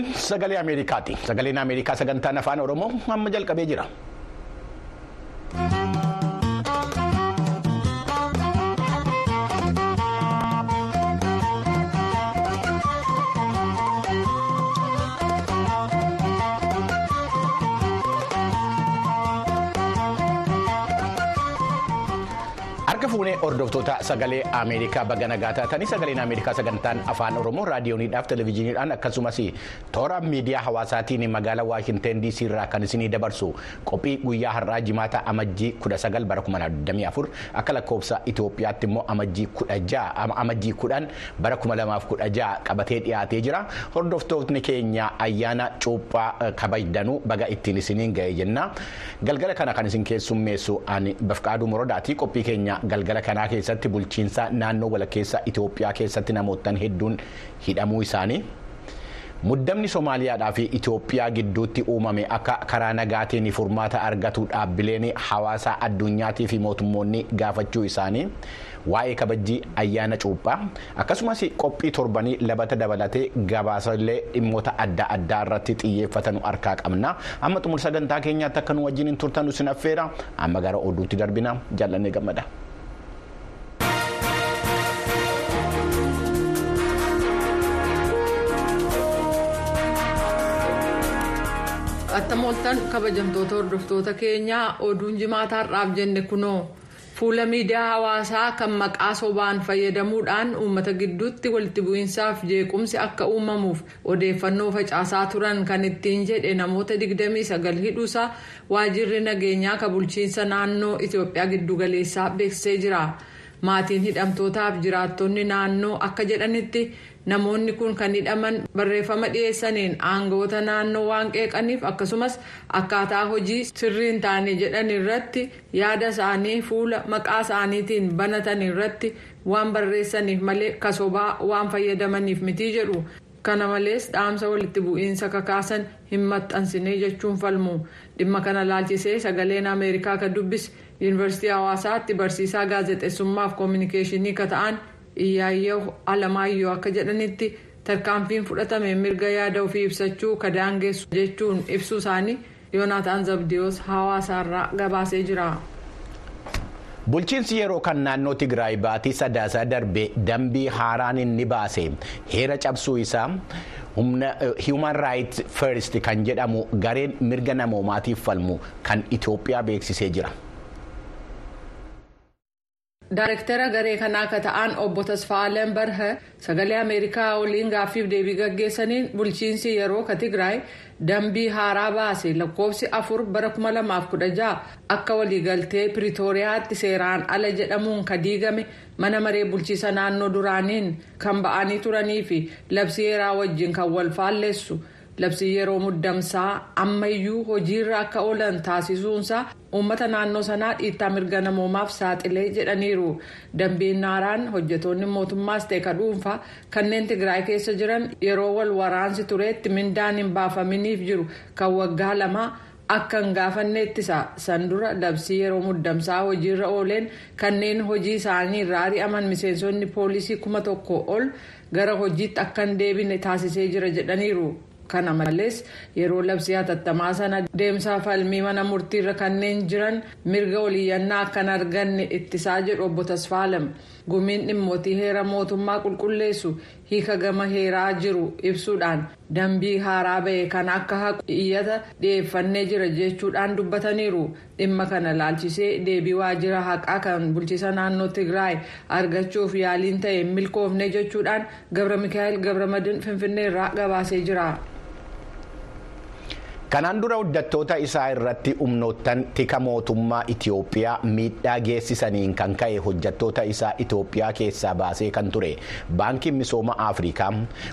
Kun sagalee Ameerikaati. Sagaleen Ameerikaa sagantaan afaan Oromoo amma jalqabee jira. Fuunee hordoftoota sagalee Ameerikaa baga nagaa taatanii sagaleen Ameerikaa sagantaan afaan Oromoo raadiyooniidhaaf televezyiiniidhaan akkasumas toora miidiyaa hawaasaatiin magaalaa Waashinten DC irraa kan isinii dabarsu qophii guyyaa har'aa jimaata amajjii 19 bara 2024 akka lakkoofsa Itoophiyaatti immoo amajjii 10 bara 2016 qabatee dhiyaatee jira. Hordoftootni keenya ayyaana cuuphaa kabajdanuu baga ittiin isiniin ga'e jenna. Galgala kana kan isin keessummeessu ani Bafqaaduu Morodaati qophii keenya. galgala kanaa keessatti bulchiinsa naannoo walakkeessa Itoophiyaa keessatti namoottan hedduun hidhamuu isaanii. Muddamni Somaaliyaadhaa fi Itoophiyaa gidduutti uumame akka karaa nagaatiin furmaata argatu dhaabbileen hawaasaa addunyaatii fi mootummoonni gaafachuu isaanii waa'ee kabajjii ayyaana cuuphaa. Akkasumas qophii torbanii labata dabalatee gabaasallee dhimmoota adda addaa irratti xiyyeeffatan harkaa qabna. Amma xumura sagantaa keenyaatti akka nu wajjin turtan sin affeera. Amma gara oduutti darbina. Jaallannee gammada. Attamooltan kabajamtoota hordoftoota keenyaa oduun jimaataa har'aaf jenne kunoo fuula miidiyaa hawaasaa kan maqaa sobaan fayyadamuudhaan uummata gidduutti walitti bu'iinsaaf jeequmsi akka uumamuuf odeeffannoo facaasaa turan kan ittiin jedhe namoota 29 hidhuusaa waajirri nageenyaa kan bulchiinsa naannoo Itoophiyaa giddugaleessaa beeksisee jira. Maatiin hidhamtootaaf jiraattonni naannoo akka jedhanitti namoonni kun kan hidhaman barreeffama dhiyeessaniin aangawoota naannoo waan qeeqaniif akkasumas akkaataa hojii sirrii hin taane jedhan irratti yaada isaanii fuula maqaa isaaniitiin banatan irratti waan barreessaniif malee kasobaa waan fayyadamaniif mitii jedhu. kana malees dhaamsa walitti bu'iinsa kakaasan hin maxxansine jechuun falmu dhimma kana laalchisee sagaleen ameerikaa kan dubbise yuunivarsiitii hawaasaatti barsiisaa gaazexeessummaaf koominikeeshinii kan ta'an iyyaayyoo alamaayyoo akka jedhanitti tarkaanfiin fudhatame mirga yaada ofii ibsachuu kan daangessu jechuun ibsuu isaanii yoonaataan zabdiyoos hawaasaarraa gabaasee jira. Bulchiinsi yeroo kan naannoo Tigraay baatii sadaasaa darbee dambii haaraan inni baase heera cabsuu isaa humna Human Rights First kan jedhamu gareen mirga namoomaatiif falmu kan Itoophiyaa beeksisee jira. Daayirektara garee kanaa akka ta'an obbo Tasfaaleen Barhe sagalee Ameerikaa waliin gaaffiif deebii gaggeessaniin bulchiinsi yeroo ka Tigraay dambii haaraa baase lakkoofsi afur bara 2016 akka waliigaltee Piriitooriyaatti seeraan ala jedhamuun ka diigame mana maree bulchiisa naannoo duraaniin kan ba'anii turanii fi labsii heeraa wajjin kan wal faalleessu. Labsii yeroo muddamsaa ammayyuu hojiirra akka oolan taasisuunsaa uummata naannoo sanaa dhiittaa mirga namoomaaf saaxilee jedhaniiru dambiin haaraan hojjetoonni mootummaas ta'e ka dhuunfaa kanneen tigraay keessa jiran yeroo wal waraansi tureetti mindaan hin baafaminiif jiru kan waggaa lamaa akka hin gaafanne san dura labsii yeroo muddamsaa hojiirra ooleen kanneen hojii isaanii irraa ari'aman miseensonni poolisii kuma tokko ol gara hojiitti akka hin deebine taasisee jira jedhaniiru. Kana malees yeroo labsii hatattamaa sana deemsa falmii mana murtiirra kanneen jiran mirga waliyyannaa akka arganne ittisaa jedhu obbo Tasfaalam gumiin dhimmootii heera mootummaa qulqulleessu hiika gama heeraa jiru ibsuudhaan dambii haaraa ba'e kan akka haqu iyyata dhiyeeffannee jira jechuudhaan dubbataniiru dhimma kana laalchisee deebii waajjira haqaa kan bulchiisa naannoo tigraay argachuuf yaaliin ta'e milkoofne jechuudhaan gabra mikaa'el gabramadin finfinnee irraa gabaasee jira. Kanaan dura hojjettoota isaa irratti humnoottan tika mootummaa Itoophiyaa miidhaa geessisaniin kan ka'e hojjettoota isaa Itoophiyaa keessaa baasee kan ture baankiin misooma Afrikaa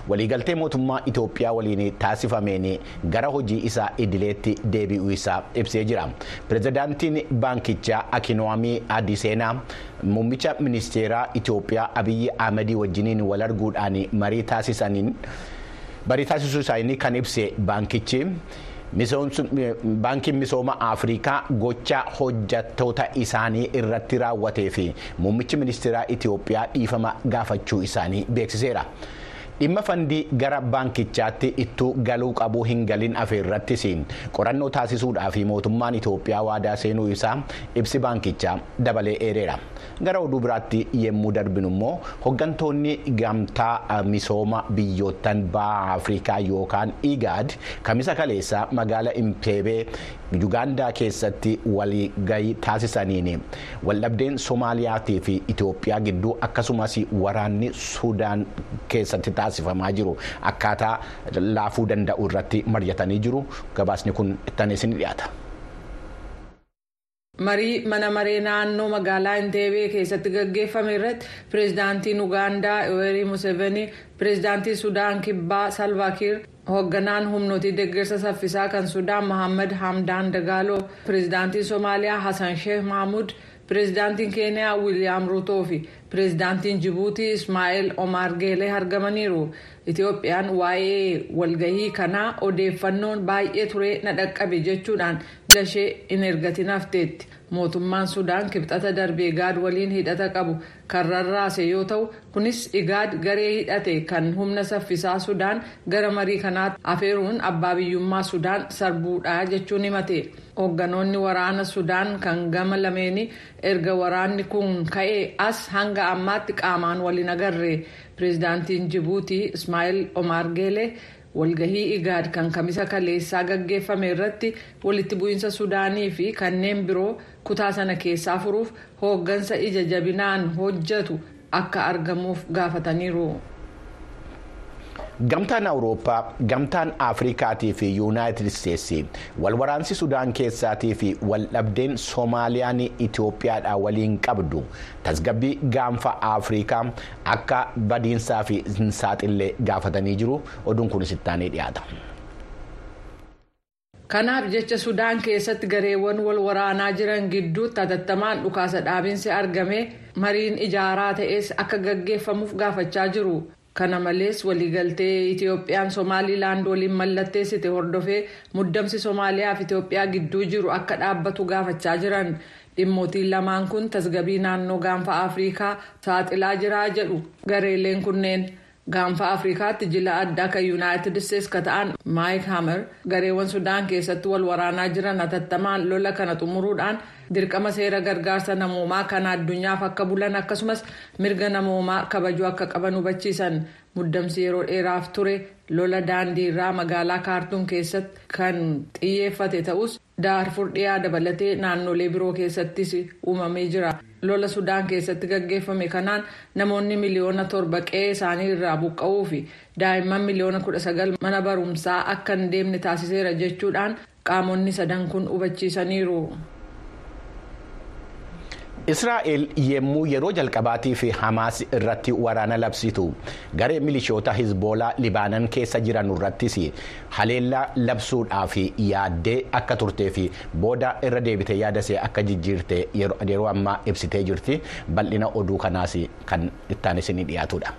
waliigaltee mootummaa Itoophiyaa waliin taasifameen gara hojii isaa idileetti deebi'uu isaa ibsee jira. Pireezidaantiin baankichaa Akinoomii Adiseenaa muummicha ministeeraa Itoophiyaa Abiyyi Ahmedii wajjiniin wal arguudhaan marii taasisuu isaanii kan ibse baankichi. Baankiin misooma afrikaa gocha hojjattoota isaanii irratti raawwatee fi muummichi ministeeraa itiyoophiyaa dhiifama gaafachuu isaanii beeksiseera. dhimma fandii gara baankichaatti ittuu galuu qabuu hin galin afeerrattis qorannoo taasisuudhaaf mootummaan Itoophiyaa waadaa seenuu isaa ibsi baankichaa dabalee eereera. Gara oduu biraatti yemmuu darbinu immoo hooggantoonni gamtaa misooma biyyoottan baha Afrikaa yookaan IGAD kamisa kaleessaa magaala Impeebee Yugaandaa keessatti waliigahii taasisaniin waldhabdeen Soomaaliyaatii fi Itoophiyaa gidduu akkasumas waraanni Suudaan keessatti taasifamaa jiru. Akkaataa laafuu danda'u irratti mari'atanii jiru. Gabaasni kun ittaan isin dhiyaata. Marii mana maree naannoo magaalaa inteebee keessatti gaggeeffame irratti pireezidaantiin ugaandaa yoweri museveni pireezidaantii sudaan kibbaa salvaakiir hoogganaan humnootii deeggarsa saffisaa kan sudaan mohaammed hamdaan dagaaloo pireezidaantiin soomaaliyaa hasan sheekh mahmud pireezidaantiin keeniyaa wiiliyaam ruutoo fi pireezidaantiin jibuutii ismaa'eel omaar geelee argamaniiru. Itiyoophiyaan waa'ee walgahii kanaa odeeffannoon baay'ee turee na dhaqqabe jechuudhaan lashee hin ergatin hafteetti mootummaan sudaan kibxata darbee igaad waliin hidhata qabu kan rarraase yoo ta'u kunis igaad garee hidhate kan humna saffisaa sudaan gara marii kanaatti afeeruun abbaa biyyummaa sudaan sarbuudhaa jechuun himate hoogganoonni waraana sudaan kan gama lameeni erga waraanni kun ka'ee as hanga ammaatti qaamaan waliin agarre. Pireezidaantiin jibuutii ismaa'eel omaar geelee walgahii igaad kan kamisa kaleessaa gaggeeffame irratti walitti bu'iinsa sudaanii fi kanneen biroo kutaa sana keessaa furuuf hooggansa ija jabinaan hojjetu akka argamuuf gaafataniiru. Gamtaan Awurooppaa, Gamtaan Afrikaatii fi Yuunaayitid Isteetsi walwaraansi Sudaan keessaatii fi waldhabdeen Soomaaliyaan Itoophiyaadhaa waliin qabdu tasgabbii gaanfa Afrikaa akka badiinsaa fi saaxillee gaafatanii jiru. Oduun kunis ittaanee dhiyaata. kanaaf jecha sudaan keessatti gareewwan wal waraanaa jiran gidduutti hatattamaan dhukaasa dhaabinsi argame mariin ijaaraa ta'es akka gaggeeffamuuf gaafachaa jiru. Kana malees waliigaltee itiyoophiyaan somaaliilaand waliin mallatteessite hordofee muddamsi soomaaliyaa fi itiyoophiyaa gidduu jiru akka dhaabbatu gaafachaa jiran dhimmootiin lamaan kun tasgabbii naannoo gaanfa afriikaa saaxilaa jiraa jedhu gareeleen kunneen gaanfa afriikaatti jila addaa kan yuunaayitid isteetsi ka ta'an maayik hamer gareewwan sudaan keessatti wal waraanaa jiran hatattamaan lola kana xumuruudhaan dirqama seera gargaarsa namoomaa kan addunyaaf akka bulan akkasumas mirga namoomaa kabajuu akka qaban hubachiisan. Muddamsi yeroo dheeraaf ture lola daandii irraa magaalaa kaartuun keessatti kan xiyyeeffate ta'us daarfur dhiyaa dabalatee naannolee biroo keessattis uumamee jira lola sudaan keessatti gaggeeffame kanaan namoonni miliyoona torba qe'ee isaanii irraa buqqa'uu fi daa'imman miliyoona kudha sagal mana barumsaa akka hin deemne taasiseera jechuudhaan qaamonni sadan kun hubachiisaniiru. Israa'el yemmuu yeroo jalqabaatii fi Hamaas irratti waraana labsitu. Garee milishoota Hizboolaa Libaanan keessa jiran irrattis haleellaa labsuudhaaf yaaddee akka turtee fi booda irra deebitee yaadasee akka jijjiirte yeroo ammaa ibsitee jirti. Bal'ina oduu kanaas kan ittaan isin dhiyaatudha.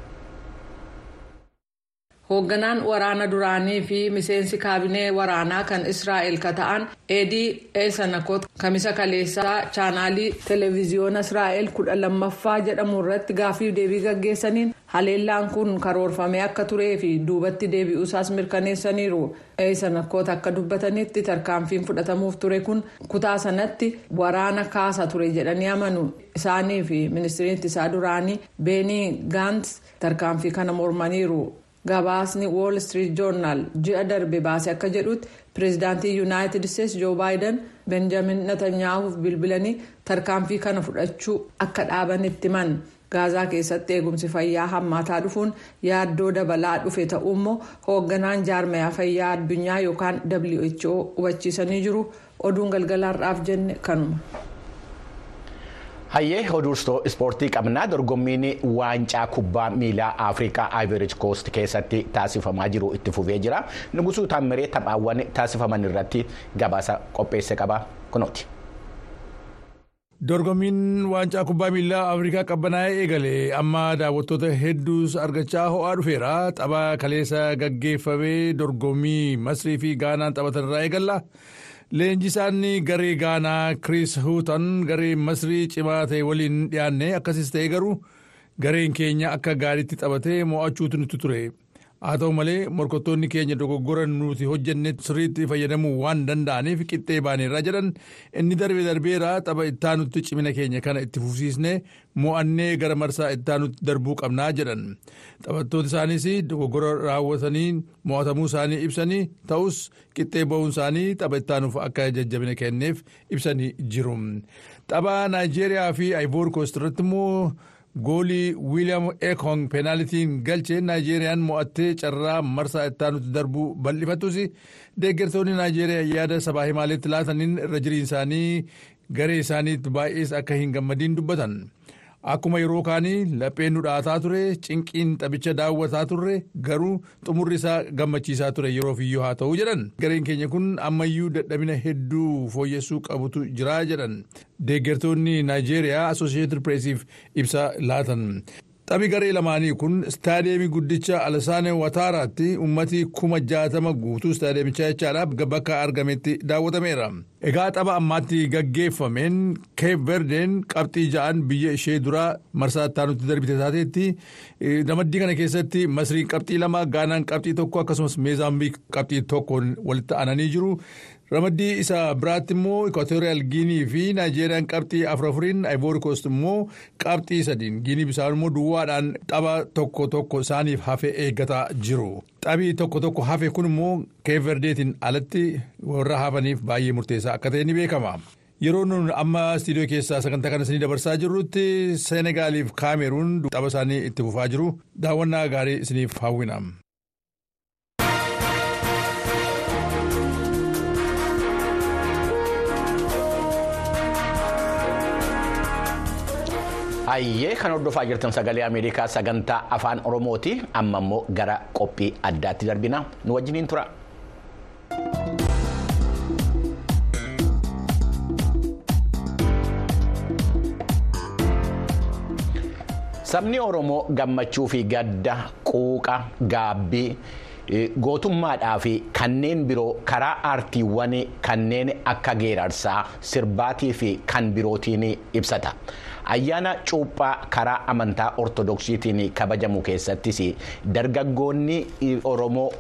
Hoogganaan waraana duraanii fi miseensi kaabinee waraanaa kan israa'el ka ta'an eedii eelsanakot kamisa kaleessaa chaanaalii televiziyoona israa'el kudha lammaffaa jedhamu irratti gaafii deebii gaggeessaniin haleellaan kun karoorfamee akka turee fi duubatti deebi'uusaas mirkaneessaniiru eelsanakot akka dubbatanitti tarkaanfiin fudhatamuuf ture kun kutaa sanatti waraana kaasa ture jedhanii amanu isaanii fi ministiriin ittisaa duraanii beenii gaantz tarkaanfii kana mormaniiru. Gabaasni wall street journal ji'a darbe baase akka jedhutti pireezidaantii yuunaayitid isteetsi joo baayiden benjamin netanyaahuuf bilbilanii tarkaanfii kana fudhachuu akka dhaaban itti himan gaazaa keessatti eegumsi fayyaa hammaataa dhufuun yaaddoo dabalaa dhufe ta'uummoo hoogganaan jaarmayaa fayyaa addunyaa yookaan who hubachiisanii jiru oduun galgalaarraaf jenne kanuma. Hayyee oduu ispoortii qabnaa dorgommiin waancaa kubbaa miilaa afrikaa ivory coast keessatti taasifamaa jiru itti fufee jira nugusuu taammiree taphaawwan taasifaman irratti gabaasa qopheesse qaba kunooti. dorgommiin waancaa kubbaa miilaa afrikaa qabbanaa'ee eegale amma daawwattoota hedduus argachaa ho'aa dhufeera tapha kaleessa gaggeeffamee dorgommii masrii fi gaanaan taphatan irraa eegalla. Leenjisaan garee gaanaa kiriis huutan garee masrii cimaa ta'e waliin dhiyaanne akkasis ta'e garuu gareen keenya akka gaariitti taphatee mo'achuutu nutti ture haa ta'u malee morkattoonni keenya dogoggora nuti hojjenne sirriitti fayyadamuu waan danda'aniif qixxee baaneerra jedhan inni darbe darbeera tapha ittaanutti cimina keenya kana itti fufsiisnee mo'annee gara marsaa ittaanutti darbuu qabnaa jedhan taphattooti isaaniis dogoggora raawwatanii mo'atamuu isaanii ibsanii ta'us qixxee ba'uun isaanii tapha ittaanuuf akka jajjabina kenneef ibsanii jiru tapha naayijeeriyaa fi ayvoor koost irratti immoo. Goolii wiiliyaam ekong peenaalitiin galchee naayijeeriyaan mo'attee carraa marsaa ittaanutti darbuu bal'ifattus deeggartoonni naayijeeriyaa yaada sabaa himaaleetti laataniin irra jiriin isaanii garee isaaniitti baay'ees akka hin gammadiin dubbatan akkuma yeroo kaanii lapheen nu dhaataa ture cinqiin taphicha daawwataa turre? Garuu xumurri isaa gammachiisaa ture yeroof iyyuu haa ta'uu jedhan. Gareen keenya kun ammayyuu dadhabina hedduu fooyyessuu qabutu jira jedhan. Deeggartoonni naayijeeriyaa asoshiyeeted pireesiif ibsa laatan. Taphi garee lamaanii kun istaadiyeemii guddicha Alasaane Wataaraatti uummatii kuma jaatama guutuu istaadiyeemichaa jechaadhaaf bakka argametti daawwatameera. Egaa tapha ammaatti gaggeeffameen Keep Verdeen qabxii ja'an biyya ishee duraa marsaa ittaanutti darbite taateetti ramaddii kana keessatti Masriin qabxii lama Gaanaan qabxii tokko akkasumas Meezaambiik qabxii tokkoon walitti aananii jiru. Ramaddii isa biraatti immoo ikwaatooriyaal giinii fi naayijeeriyaan qabxii afur afuriin ayvoori koost immoo qabxii sadiin giinii bisaan immoo duwwaadhaan tapha tokko tokko isaaniif hafe eeggataa jiru taphi tokko tokko hafe kun immoo keeverdeetiin alatti warra hafaniif baay'ee murteessaa akka ta'e ni beekama. yeroo nun amma istiidiyoo keessaa sagantaa kana isinii dabarsaa jirrutti seenegaaliif kaameruun tapha isaanii itti fufaa jiru daawwannaa gaarii isiniif hawwina. Hayyee kan hordofaa jirtan sagalee Ameerikaa sagantaa afaan Oromooti. Amma immoo gara qophii addaatti darbina. Nu wajjiniin tura. Sabni Oromoo gammachuu fi gadda quuqa gaabbii. gootummaadhaa fi kanneen biroo karaa aartiiwwan kanneen akka geerarsaa sirbaatii fi kan birootiin ibsata ayyaana cuuphaa karaa amantaa ortodoksiitiin kabajamu keessattis dargaggoonni oromoo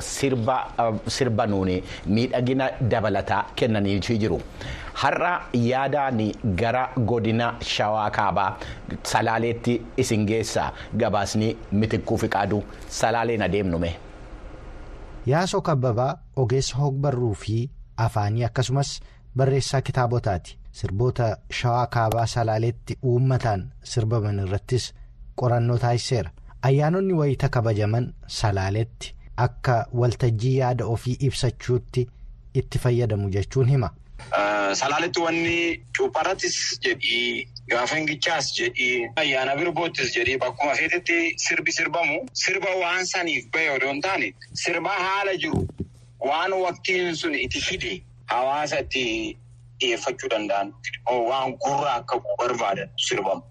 sirbanuun miidhagina dabalataa kennanii jiru. har'a yaadaan gara godina shawaa kaabaa salaaleetti isin geessa gabaasni mitikkuu fi qaadu salaaleen adeemnume. Yaasoo kabbabaa ogeessa hogbarruu fi afaanii akkasumas barreessaa kitaabotaati sirboota shawaa kaabaa salaaleetti uummataan sirbaman irrattis qorannoo taasiseera. Ayyaanonni wayita kabajaman salaaleetti akka waltajjii yaada ofii ibsachuutti itti fayyadamu jechuun hima. Salaaletti wanni cuupharrattis jedhii gaafa hingichaas jedhii ayyaana birboottis jedhii bakkuma feetetti sirbi sirbamu. Sirba waan saniif bahe odoo hin taane sirba haala jiru. Waan waqtiin sun itti fide hawaasa itti dhiyeeffachuu danda'an waan gurra akka barbaadan sirbamu.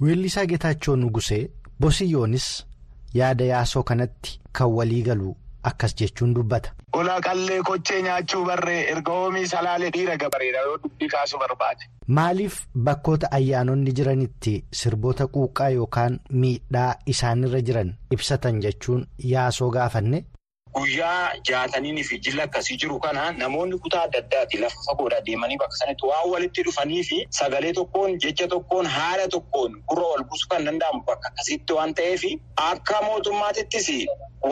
Weellisaa Geetaachoo Nugusee Bosiyyoonis yaada yaasoo kanatti kan walii galu akkas jechuun dubbata. Ulaa qallee kochee nyaachuu barree erga oomii salaalee dhiira gabareedha yoo dubbii kaasuu barbaade. Maaliif bakkoota ayyaanonni jiranitti sirboota quuqqaa yookaan miidhaa isaanirra jiran ibsatan jechuun yaasoo gaafanne. Guyyaa jaatanii fi jilla akkasii jiru kana namoonni kutaa adda addaati lafa fagoodhaa deemanii bakka sanatti waan walitti dhufanii fi sagalee tokkoon jecha tokkoon haala tokkoon gurra ol buusuu kan danda'amu bakka akkasitti waan ta'eef akka mootummaatittis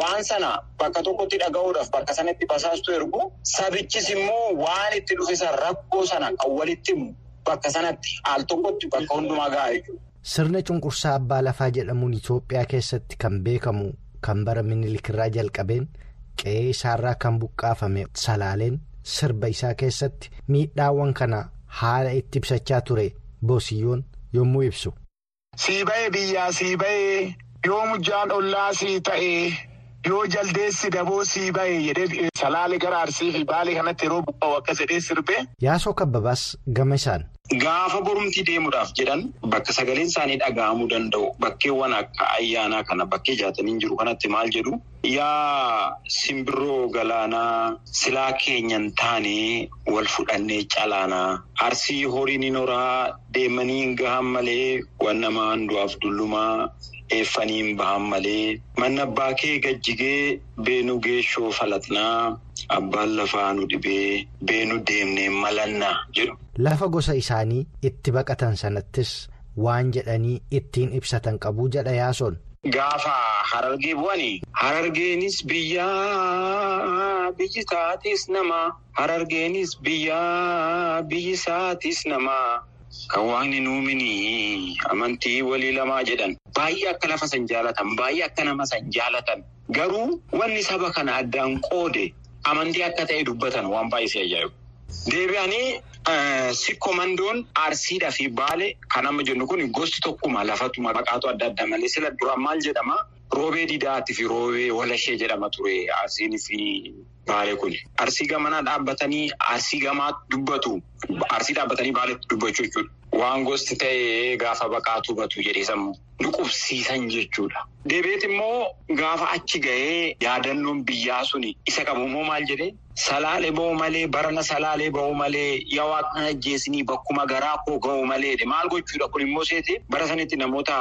waan sana bakka tokkotti dhaga'uudhaaf bakka sanatti basaastu ergu sabichis immoo waan itti dhufe san rakkoo sana kan walitti himu bakka sanatti al tokkotti bakka hundumaa jechuudha. Sirna cunqursaa abbaa lafaa jedhamuun Itoophiyaa keessatti kan beekamu kan bara minilikirraa jalqabeen. Qe'ee isaarraa kan buqqaafame salaaleen sirba isaa keessatti miidhaawwan kana haala itti ibsachaa ture boosiyyoon yommuu ibsu. Sii ba'ee biyyaa sii ba'ee yoo mujjaan ollaa sii ta'ee yoo jaldeessi daboo sii ba'ee jedhee salaalee gara arsii fi baalee kanatti yeroo buqqa'u akkas jedhee sirbee. Yaasoo kabbabaas gama isaan. Gaafa borumtii deemuudhaaf jedhan bakka sagaleen isaanii dhaga'amuu danda'u bakkeewwan akka ayyaanaa kana bakkee jaataniin jiru kanatti maal jedhu yaa simbirroo galaanaa silaa keenyan taanee wal fudhannee calaanaa arsii horiin hin horaa deemanii hin gahan malee waan namaan du'aaf dullumaa eeffaniin bahan malee manni abbaa kee gajjigee beenuu geeshoo falatnaa abbaan lafaa nu dhibee beenuu deemnee malannaa jedhu. Lafa gosa isaanii itti baqatan sanattis waan jedhanii ittiin ibsatan qabu jedha yaasoon. Gaafa harargee bu'anii harargeenis biyyaa biyyi isaatis namaa harargeenis biyyaa biyyi isaatis namaa kan waaqni nuumini amantii walii lamaa jedhan baay'ee akka lafa san jaalatan baay'ee akka nama san jaalatan. Garuu wanni saba kana addaan qoode amantii akka ta'e dubbatan waan baay'ee ajaa'ibu. Deebi'anii sikkomandoon arsiidhaa fi baale kan amma jennu kun gosti tokkuma lafatu maqaatu adda adda malee. Sila duraan maal jedhama roobee didaatti fi roobee walashee jedhama ture arsiin fi baale kun. Arsii gamanaa dhaabbatanii arsii gamaa dubbatu arsii dhaabbatanii baaletti dubbachuu jechuudha. Waan gosti ta'e gaafa baqaatu batu jedhee sammuu nuqubsiisan jechuudha. Deebi'eet immoo gaafa achi ga'ee yaadannoon biyyaa suni isa qabu immoo maal jedhee salaalee ba'u malee barana salaalee ba'u malee yaa waaqna ajjeesinii bakkuma garaa koo ga'u malee maal gochuudha kun immoo seete bara sanitti namoota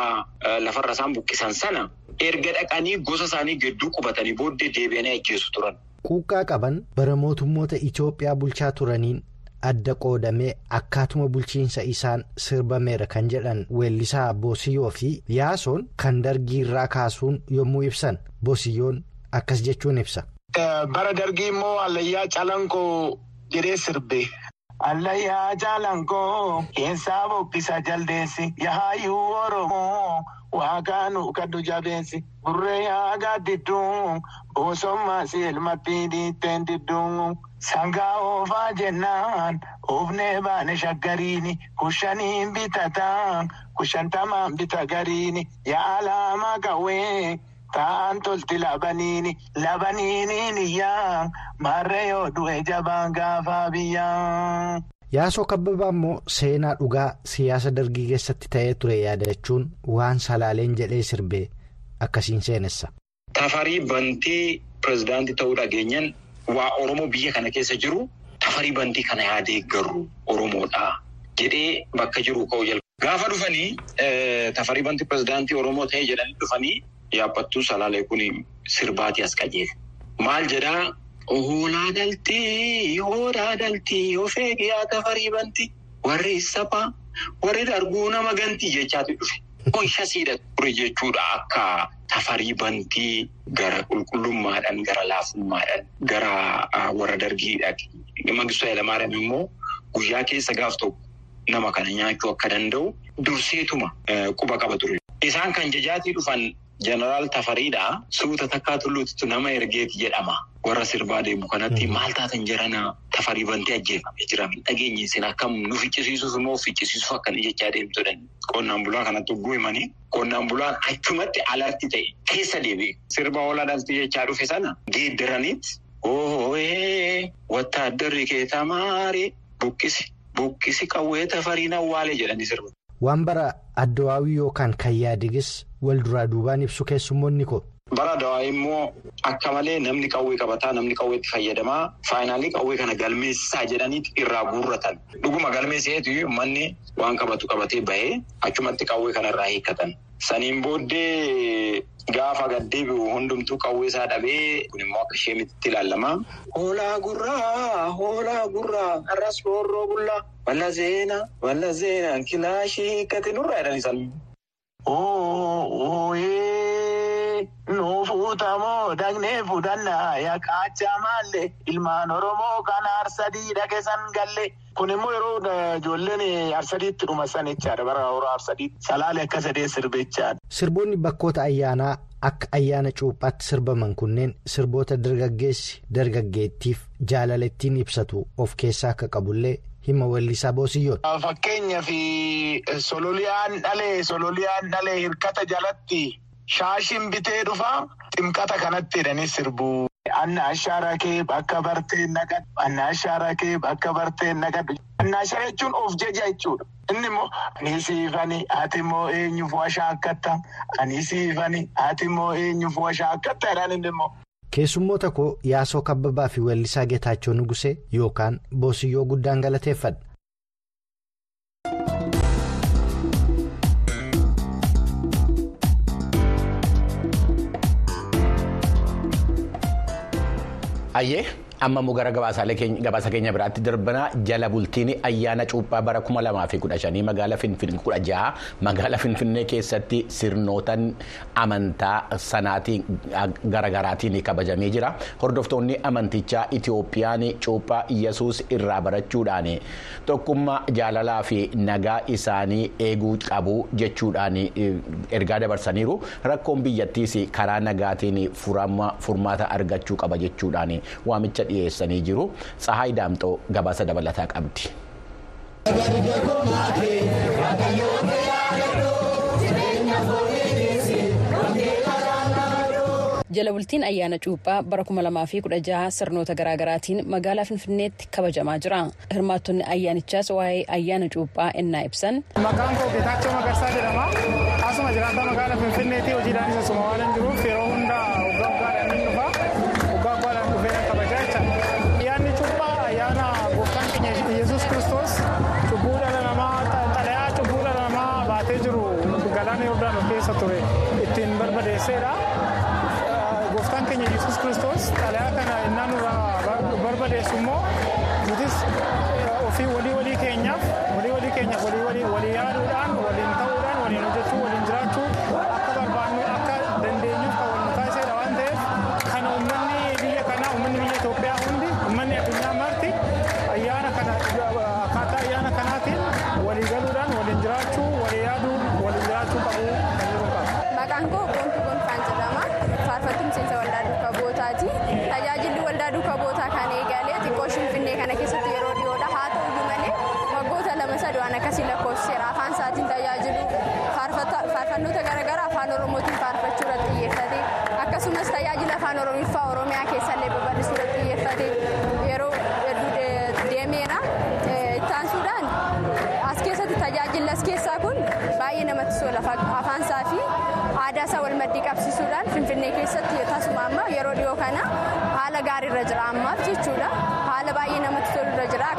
lafarra isaan buqqisan sana erga dhaqanii gosa isaanii gidduu qubatanii booddee deebi'anii ajjeesu turan. Quuqqaa qaban bara mootummoota Itoophiyaa bulchaa turaniin. adda qoodamee akkaatuma bulchiinsa isaan sirbameera kan jedhan weellisaa Boosiyyoo fi Yaasoon kan dargii irraa kaasuun yommuu ibsan Boosiyyoon akkas jechuun ibsa. Bara dargii immoo Allayyaa Calankoo jedhee sirbe. Allayyaa Calankoo keessaa boqqisa jaldeessi yaa'ayyuu Oromoo waaqaanu kaddu jabeessi burree yaagaa didduun boosommaa si elmatti dhiitteen didduun. Sangaa oofaa jennaan oofnee baane shaggariini kushaniin bitataan kushantamaan bita gariini yaalamaa qawwee ta'an tolti labaniini labaniiniin iyyaa marree yoo du'e jabaan gaafaa biyyaa. Yaasoo kabbabaa immoo seenaa dhugaa siyaasa dargii keessatti ta'ee ture yaadachuun waan salaaleen jedhee sirbee akkasiin seenessa. Tafarii bantii pirezidaantii ta'uu dhageenyan. Waa Oromoo biyya kana keessa jiru tafarii bantii kana yaadee garuu Oromoodha jedhee bakka jiru ka'u jalqaba. Gaafa dhufanii tafarii bantii pirezidaantii Oromoo ta'ee jedhanii dhufanii yaabbattuu salaalee kun sirbaatii as qajeele. Maal jedhaa hoolaa daltii hoolaa daltii of eegiyaa tafarii bantii warri saphaa warri darguu nama gantii jechaatu dhufe. Ishasiidha ture jechuudha akka. Tafarii bantii gara qulqullummaadhaan gara laafummaadhaan gara warra dargiidha. Mangistuu Hayilamaariyaam immoo guyyaa keessa gaaf tokko nama kana nyaachuu akka danda'u durseetuma quba qaba ture. Isaan kan jajaatii dhufan jeneraal Tafariidha. Suuta takkaa tulluutitu nama ergeeti jedhama. Warra sirbaa deemu kanatti maal taatan jirana tafarii bantii ajjeefamee jira. Dhageenyi isin akkam nu ficcisiisuuf immoo ficcisiisuuf akkana jechaa deemtudha. Qonnaan bulaa kanatti hogguu himanii qonnaan bulaan achumatti alarti ta'e keessa deebi'e. Sirba hoolaa dhaltii jechaa dhufe sana geeddaraniit ooyee wattaaddarri kee tamaaree buqqisi buqqisi qawwee tafariin awwaalee jedhanii sirba. Waan bara addawaawii yookaan kan yaadigis wal duraa duubaan ibsu keessummoonni ko. Bara addawaawii immoo akka malee namni qawwee qabataa namni qawweetti fayyadamaa faayinaalii qawwee kana galmeessisaa jedhaniiti irraa guurratan. Dhuguma galmeesseetu manni waan qabatu qabatee bahee achumatti qawwee kanarraa hiikkatan. Saniin booddee gaafa gaddeebi'u hundumtuu qawwee isaa dhabee kun immoo akka ishee mititti ilaallama. Hoolaa gurraa hoolaa gurraa. Har'as roorroo bullaa walla seenaa walla seenaa. Kilaashii hiikkate nurraa jedhanii san. Nuufuutamoo dagnee fudhannaa yaaqaachaa maallee ilmaan Oromoo kan arsadii dhageessan galle. Kun immoo yeroo ijoolleen arsadiitti dhumasan jechaadha. Bara yeroo arsadiitti salaalee akka sadee sirbichaadha. Sirboonni bakkoota ayyaanaa akka ayyaana cuuphaatti sirbaman kunneen sirboota dargaggeessi dargaggeettiif jaalalattiin ibsatu of keessaa akka qabullee hima weellisaa boosiyyoodha. Fakkeenyaaf sololiyaan dhalee sololiyaan dhalee hirkata jalatti. Shaashiin bitee dhufaa ximqata kanatti jedhanii sirbu. Anna ashaaraa kee bakka bartee naqadhu. Anna ashaaraa kee bakka bartee naqadhu. Anna ashaaraa jechuun of jaja jechuudha. Inni immoo ani siifani ati immoo eenyuuf washaa akkatta. Ani siifani ati immoo eenyuuf washaa akkatta jedhaan inni immoo. Keessummoota koo yaasoo kabbabaa fi weellisaa Geetaachoo Nugusee yookaan Boosiyyoo guddaan galateeffadha. Ayyee amma immoo gara gabaasa keenya biraatti darbana jala bultiin ayyaana cuuphaa bara kuma lamaa fi kudha shanii magaalaa finfinnee kudha jaha. Magaalaa finfinnee keessatti sirnootaan amantaa sanaatiin garaagaraatiin kabajamee jira. Hordoftoonni amantichaa Itiyoophiyaan cuuphaa Iyyasuus irraa barachuudhaan tokkummaa jaalalaa fi nagaa isaanii eeguu qabu jechuudhaan ergaa dabarsaniiru. Rakkoon biyyattiis karaa nagaatiin furmaata argachuu qaba jechuudhaan waamicha dhiyeessanii jiru tsahaay daamxoo gabaasa dabalataa qabdi. jala bultiin ayyaana cuuphaa bara 2016 sirnoota garaagaraatiin magaalaa finfinneetti kabajamaa jira hirmaattonni ayyaanichaas waa'ee ayyaana cuuphaa ennaa ibsan. maqaan koo geetaachoo magarsaa jedhama asuma jiraataa magaalaa finfinneetti hojiidhaan isa suma waan jiruuf yeroo kana haala gaarii irra jira ammaaf jechuudha haala baay'ee namatti tolu irra jira.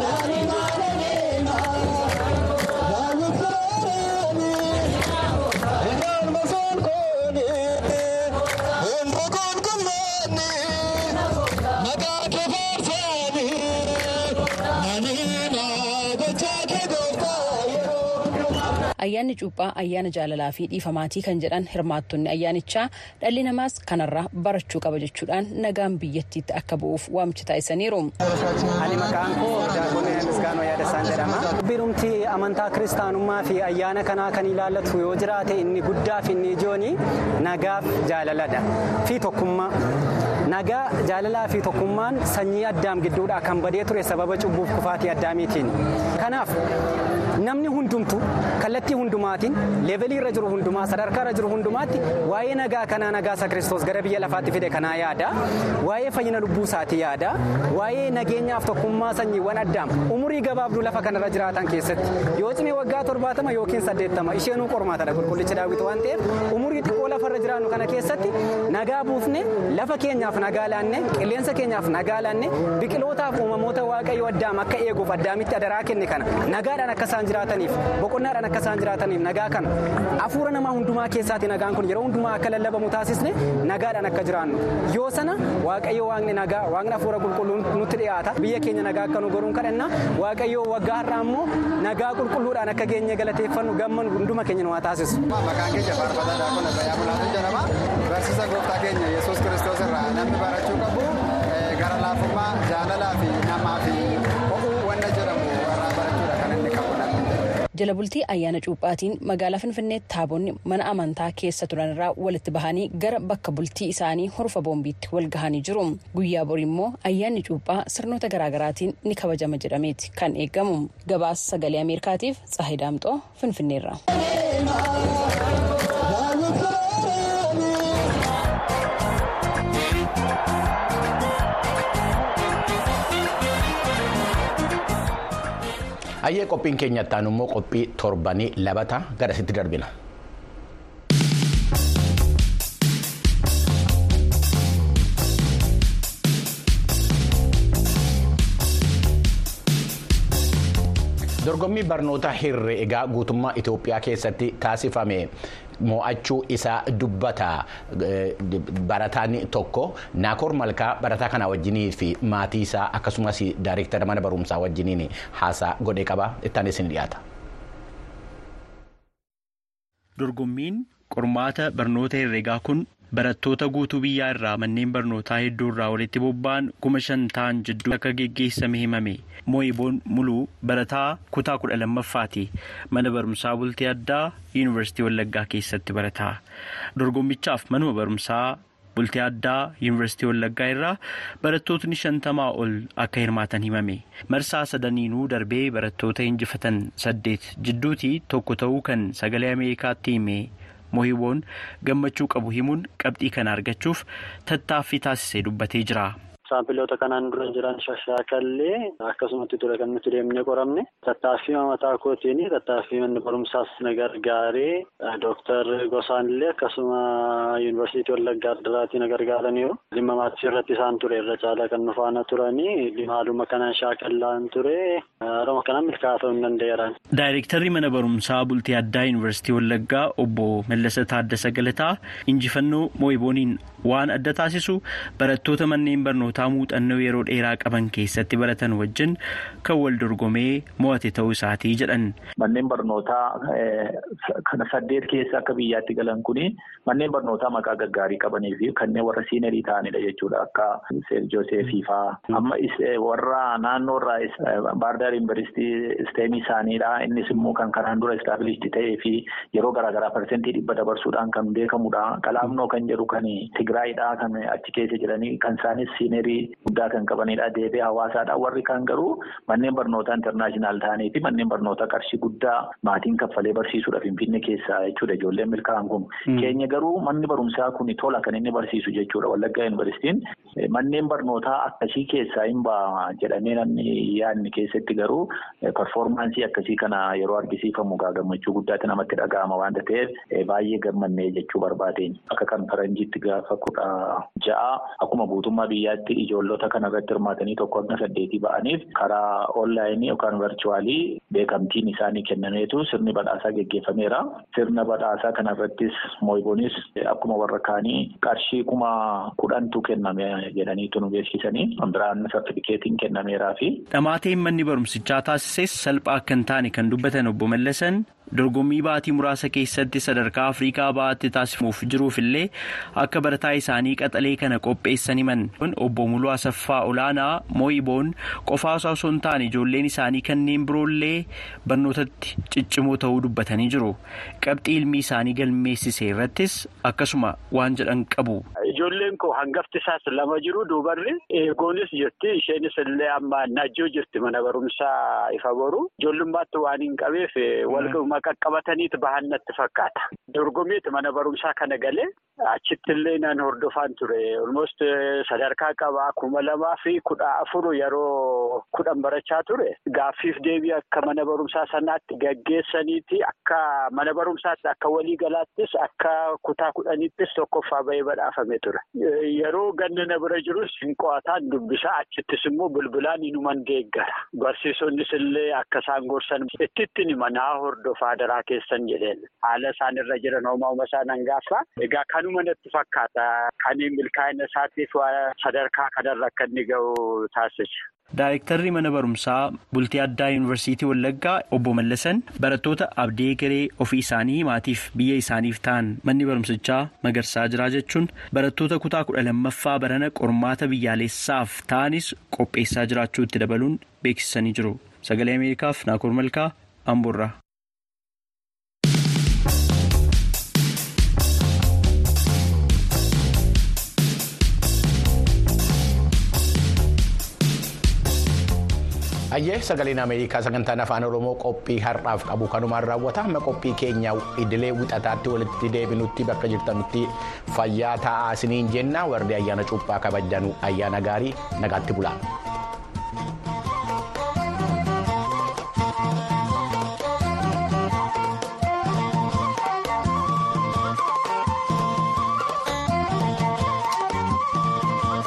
Ayyaanni cuuphaa ayyaana jaalalaa fi dhiifamaatii kan jedhan hirmaattonni ayyaanichaa dhalli namaas kanarraa barachuu qaba jechuudhaan nagaan biyyattiitti akka bu'uuf waamicha taasisaniiru. ani maqaan koo daakonni misgaanoo yaadasaan jedhama. birumti amantaa kiristaanummaa fi ayyaana kanaa kan ilaallatu yoo jiraate inni guddaa fi inni ijoon nagaaf jaalaladha fi tokkummaa. nagaa jaalalaa fi tokkummaan sanyii addaam gidduudhaa kan badee ture sababa cubbuuf kufaatii addaamiitiin kanaaf namni hundumtu kallattii hundumaatiin leevelii irra jiru hundumaa sadarkaa irra jiru hundumaatti waa'ee nagaa kanaa nagaa isa kiristoos gara biyya lafaatti fide kanaa yaada. Waa'ee fayyina lubbuu isaati yaada. Waa'ee nageenyaaf tokkummaa sanyiiwwan addaam. Umurii gabaabduu lafa kanarra jiraatan keessatti yoo cimee waggaa torbaatama yookiin saddeettama isheenuu qormaatadha qulqullichi daawwitu waan ta'eef umurii xiqqoo lafarra jiraannu kana keessatti nagaa buufne lafa keenyaaf nagaa laanne qilleensa keenyaaf nagaa laanne biqilootaaf uumamoota waaqayyo addaam akka eeguuf addaamitti adaraa kenne kana nagaadhaan akka isaan jiraataniif boqonnaadhaan akka isaan jiraataniif nagaa kana hafuura namaa hundumaa keessaati nagaan kun yeroo hundumaa akka lallabamu taasisne nagaadhaan akka jiraannu yoo sana waaqayyo waaqni nagaa waaqni hafuura qulqulluun nutti dhiyaata biyya keenya nagaa akka nu goruun kadhanna waaqayyo waggaa har'aa immoo nagaa qulqulluudhaan akka geenye galateeffannu gamman hunduma keenya nu haa taasisu. Maqaan keenya faarfataa daakona Bayyaa Mulaatu jedhama. Barsiisa gooftaa keenya Yesuus Kiristoos irraa namni barachuu qabu gara laafummaa jaalalaa fi jala bultii ayyaana cuuphaatiin magaalaa finfinneetti taabonni mana amantaa keessa turan irraa walitti bahanii gara bakka bultii isaanii horfa boombiitti wal gahanii jiru guyyaa borii immoo ayyaanni cuuphaa sirnoota garaagaraatiin ni kabajama jedhameeti kan eegamu gabaasa sagalee ameerikaatiif tsaahii daamxoo finfinneerra. Ayyee qophiin keenya ittaanu immoo qophii torbanii labata garasitti darbina. dorgommii barnoota herreegaa guutummaa Itoophiyaa keessatti taasifame mo'achuu isaa dubbata barataan tokko naakoor malkaa barataa kana wajjinii fi maatii isaa akkasumas daayireektara mana barumsaa wajjiniin haasaa godhee qaba ittaanis ni dhiyaata. dorgommiin qormaata barnoota herreegaa kun barattoota guutuu biyyaa irraa manneen barnootaa hedduu irraa walitti bobba'an kuma shan ta'an jidduu akka geggeessame himame. Moo'iboon muluu barataa kutaa kudha lammaffaati. Mana barumsaa bultii addaa yuunivarsiitii wallaggaa keessatti barataa dorgommichaaf manuma barumsaa bultii addaa yuunivarsiitii wallaggaa irraa barattootni shantamaa ol akka hirmaatan himame. Marsaa sadaniinuu darbee barattoota injifatan saddeet jidduutii tokko ta'uu kan sagalee ameerikaatti hime. Moo'iboon gammachuu qabu himuun qabxii kana argachuuf tattaaffii taasisee dubbatee jira. Saampiloota kanaan dura jiran shashaakallee akkasumatti ture kan nuti deemnee qoramne tattaaffii mataa kootiin tattaaffii manni barumsaas na gargaaree dooktar Gosaanillee akkasuma yuunivarsiitii Wallaggaa Addaraatii na gargaaraniiru. Dhimma maatii irratti isaan ture irra caalaa kan nu faana turanii dhimma kanaan shaakallaan ture haruma kanaan milkaa'aa ta'uu hin danda'eeraan. Daayireektarri mana barumsaa bultii addaa yuunivarsiitii Wallaggaa obbo Mallasa Taaddasa Galataa injifannoo moo'ibooniin waan adda taasisu barattoota manneen barnootaa muuxannoo yeroo dheeraa qaban keessatti baratan wajjin kan wal dorgomee mo'ate ta'uu isaatii jedhan. Manneen barnootaa kana saddeet keessa akka biyyaatti galan kuni manneen barnootaa maqaa gaggaarii qabanii fi kanneen warra siinerii ta'anidha jechuudha akka Seent Joosefii fa'aa. Amma warra naannoo irraa Baardaar Yuunivarsiitii isteemii isaaniidha. Innis immoo kan kanaan dura istaabilishtii ta'ee fi yeroo garaagaraa parsentii dhibba dabarsuudhaan kan beekamudha. Qalaamnoo kan jedhu kan Tigraayidha kan achi keessa jiranii kan isaanis siinerii guddaa kan qabanidha. Deebi'ee hawaasaadha. Warri kan garuu manneen barnootaa intarnaashinaal ta'anii fi manneen barnootaa qarshii guddaa maatiin kaffalee barsiisuudha Finfinnee keessaa jechuudha ijoolleen milkaa'an kun. Keenya garuu manni barumsaa kun tola kan inni barsiisu jechuudha. Wallaggaa yuunivarsiitiin manneen barnootaa akkasii keessaa hin ba'a jedhamee namni yaadni keessatti garuu performaansii akkasii kana yeroo argisiifamu gammachuu guddaatti namatti dhaga'ama waanta ta'eef baay'ee gammannee jechuu barbaadeen akka kan faranjiitti gaafa kudha ja'a akkuma guutummaa biyyaatti ijoollota kana irratti hirmaatanii tokko hanga saddeetii ba'aniif karaa onlaayinii yookaan virchuwaalii beekamtiin isaanii kennameetu sirni badhaasaa geggeeffameera. Sirna badhaasaa kana irrattis moo'iboonis akkuma warra kaanii qarshii kuma kudhantu kenname jedhaniitu nu beeksisanii biraan sartifikeetiin kennameeraa fi. Dhamaateen manni barumsichaa taasises salphaa akka hin taane kan dubbatan obbo Mallasan. Dorgommii baatii muraasa keessatti sadarkaa afriikaa ba'aatti taasifamuuf jiruuf illee akka barataa isaanii qaxalee kana qopheessan himan obbo Muluu Asaffaa Olaanaa moo'iboon qofaa osoo hin taane ijoolleen isaanii kanneen biroollee barnootatti ciccimoo ta'uu dubbatanii jiru qabxii ilmi isaanii galmeessise irrattis akkasuma waan jedhan qabu. Ijoolleen koo hangafti isaas lama jiru duubarri. Eegoonis jirti. Isheenis illee amma najjoo jirti. Mana barumsaa ifa boru. Ijoollummaatti waan hin qabeef walga'uma qaqqabataniitu bahan natti fakkaata. Dorgomiitu mana barumsaa kana galee achitti illee nan hordofaan ture almost sadarkaa qabaa kuma lamaa fi kudha afur yeroo kudhan barachaa ture gaaffiif deebii akka mana barumsaa sanaatti gaggeessaniiti akka mana barumsaatti akka waliigalaattis akka kutaa kudhaniittis tokkoffaa bahee badhaafame ture. Yeroo ganna na bira jirus qo'ataan dubbisaa achittis immoo bilbilaan inuman deeggara. Barsiisonnis illee akka isaan gorsan itti manaa hordofaa daraa keessan jedheen haala isaan irra jiran homaa homaa isaan hangaafa. Egaa kanuma natti fakkaata. Kan milkaa'ina isaatiif sadarkaa kanarra akka inni gahu taasisa. Daayirektarri mana barumsaa bultii addaa yuunivarsiitii Wallaggaa obbo Mallasan barattoota abdii garee ofii isaanii maatiif biyya isaaniif ta'an manni barumsichaa magarsaa jira jechuun barattoota kutaa kudha lammaffaa barana qormaata biyyaalessaaf ta'anis qopheessaa jiraachuu itti dabaluun beeksisanii jiru. Sagalee Ameerikaaf Naakoor Malkaa Amboorraa. Ayyee sagaleen Ameerikaa sagantaan afaan Oromoo qophii har'aaf qabu kanumaan raawwata amma qophii keenya idilee wixataatti walitti deebinutti bakka jirtanutti fayyaa ta'aa isiniin jenna warri ayyaana cuuphaa kabajanu ayyaana gaarii nagaatti bulaa.